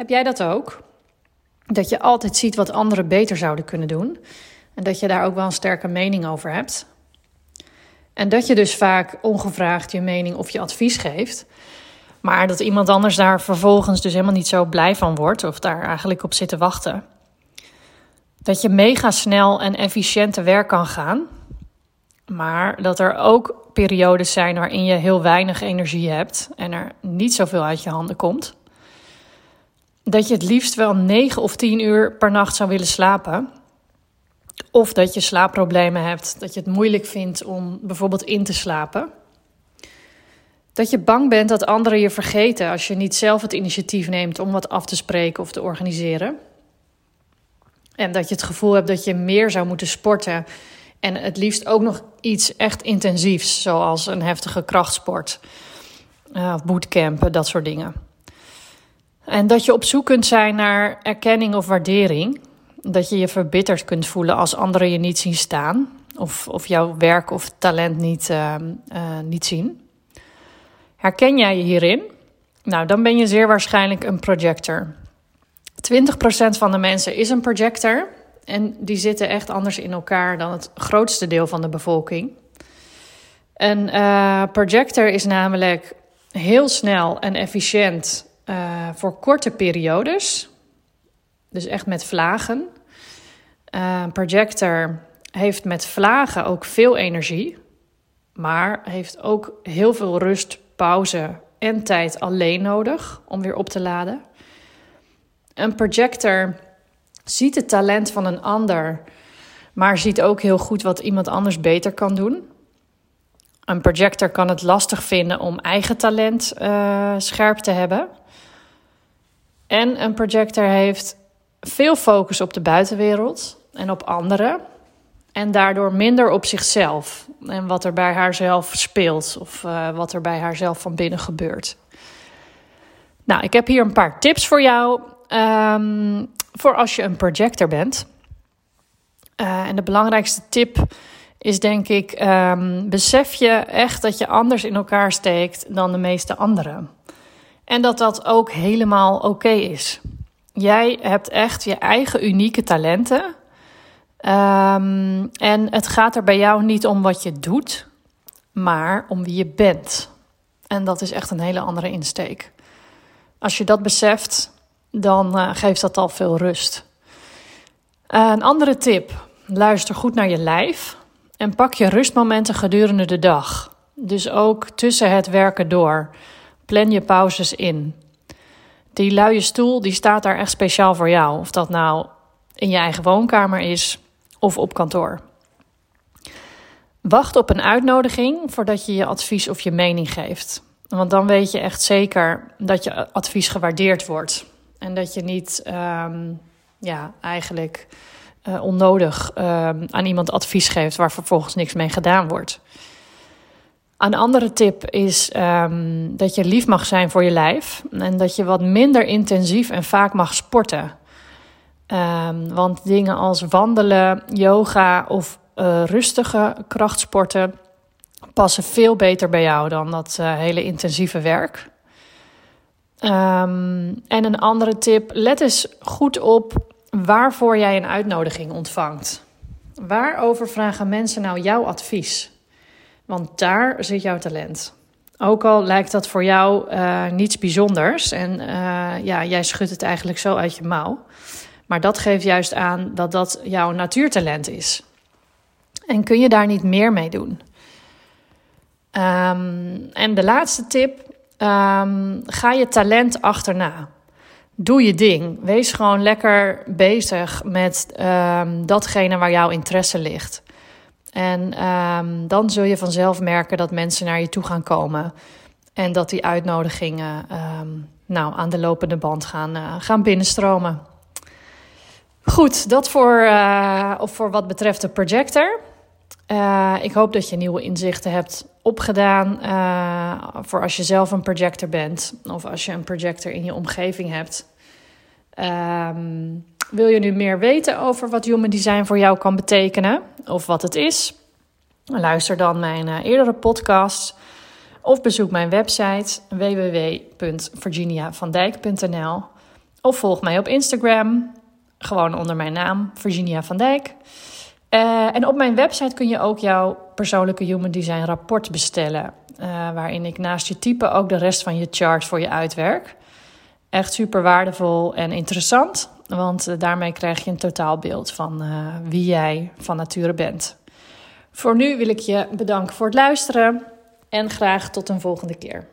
Heb jij dat ook? Dat je altijd ziet wat anderen beter zouden kunnen doen en dat je daar ook wel een sterke mening over hebt. En dat je dus vaak ongevraagd je mening of je advies geeft. Maar dat iemand anders daar vervolgens dus helemaal niet zo blij van wordt of daar eigenlijk op zit te wachten. Dat je mega snel en efficiënt te werk kan gaan. Maar dat er ook periodes zijn waarin je heel weinig energie hebt en er niet zoveel uit je handen komt. Dat je het liefst wel 9 of 10 uur per nacht zou willen slapen. Of dat je slaapproblemen hebt, dat je het moeilijk vindt om bijvoorbeeld in te slapen. Dat je bang bent dat anderen je vergeten als je niet zelf het initiatief neemt om wat af te spreken of te organiseren. En dat je het gevoel hebt dat je meer zou moeten sporten. En het liefst ook nog iets echt intensiefs, zoals een heftige krachtsport uh, of bootcampen, dat soort dingen. En dat je op zoek kunt zijn naar erkenning of waardering. Dat je je verbitterd kunt voelen als anderen je niet zien staan. Of, of jouw werk of talent niet, uh, uh, niet zien. Herken jij je hierin? Nou, dan ben je zeer waarschijnlijk een projector. 20% van de mensen is een projector. En die zitten echt anders in elkaar dan het grootste deel van de bevolking. Een uh, projector is namelijk heel snel en efficiënt uh, voor korte periodes. Dus echt met vlagen. Uh, een projector heeft met vlagen ook veel energie, maar heeft ook heel veel rust, pauze en tijd alleen nodig om weer op te laden. Een projector ziet het talent van een ander, maar ziet ook heel goed wat iemand anders beter kan doen. Een projector kan het lastig vinden om eigen talent uh, scherp te hebben. En een projector heeft veel focus op de buitenwereld en op anderen. En daardoor minder op zichzelf en wat er bij haarzelf speelt of uh, wat er bij haarzelf van binnen gebeurt. Nou, ik heb hier een paar tips voor jou um, voor als je een projector bent. Uh, en de belangrijkste tip is denk ik: um, besef je echt dat je anders in elkaar steekt dan de meeste anderen. En dat dat ook helemaal oké is. Jij hebt echt je eigen unieke talenten. Um, en het gaat er bij jou niet om wat je doet, maar om wie je bent. En dat is echt een hele andere insteek. Als je dat beseft, dan uh, geeft dat al veel rust. Uh, een andere tip: luister goed naar je lijf en pak je rustmomenten gedurende de dag. Dus ook tussen het werken door. Plan je pauzes in. Die luie stoel die staat daar echt speciaal voor jou. Of dat nou in je eigen woonkamer is of op kantoor. Wacht op een uitnodiging voordat je je advies of je mening geeft. Want dan weet je echt zeker dat je advies gewaardeerd wordt. En dat je niet um, ja, eigenlijk uh, onnodig um, aan iemand advies geeft waar vervolgens niks mee gedaan wordt. Een andere tip is um, dat je lief mag zijn voor je lijf. En dat je wat minder intensief en vaak mag sporten. Um, want dingen als wandelen, yoga of uh, rustige krachtsporten passen veel beter bij jou dan dat uh, hele intensieve werk. Um, en een andere tip: let eens goed op waarvoor jij een uitnodiging ontvangt. Waarover vragen mensen nou jouw advies? Want daar zit jouw talent. Ook al lijkt dat voor jou uh, niets bijzonders en uh, ja, jij schudt het eigenlijk zo uit je mouw. Maar dat geeft juist aan dat dat jouw natuurtalent is. En kun je daar niet meer mee doen? Um, en de laatste tip: um, ga je talent achterna. Doe je ding. Wees gewoon lekker bezig met um, datgene waar jouw interesse ligt. En um, dan zul je vanzelf merken dat mensen naar je toe gaan komen. En dat die uitnodigingen um, nou, aan de lopende band gaan, uh, gaan binnenstromen. Goed, dat voor, uh, of voor wat betreft de projector. Uh, ik hoop dat je nieuwe inzichten hebt opgedaan. voor als je zelf een projector bent. Of als je een projector in je omgeving hebt. Um, wil je nu meer weten over wat Human Design voor jou kan betekenen of wat het is? Luister dan mijn uh, eerdere podcasts of bezoek mijn website www.virginiavandijk.nl Of volg mij op Instagram, gewoon onder mijn naam, Virginia van Dijk. Uh, en op mijn website kun je ook jouw persoonlijke Human Design rapport bestellen. Uh, waarin ik naast je type ook de rest van je chart voor je uitwerk. Echt super waardevol en interessant, want uh, daarmee krijg je een totaalbeeld van wie jij van nature bent. Voor nu wil ik je bedanken voor het luisteren en graag tot een volgende keer.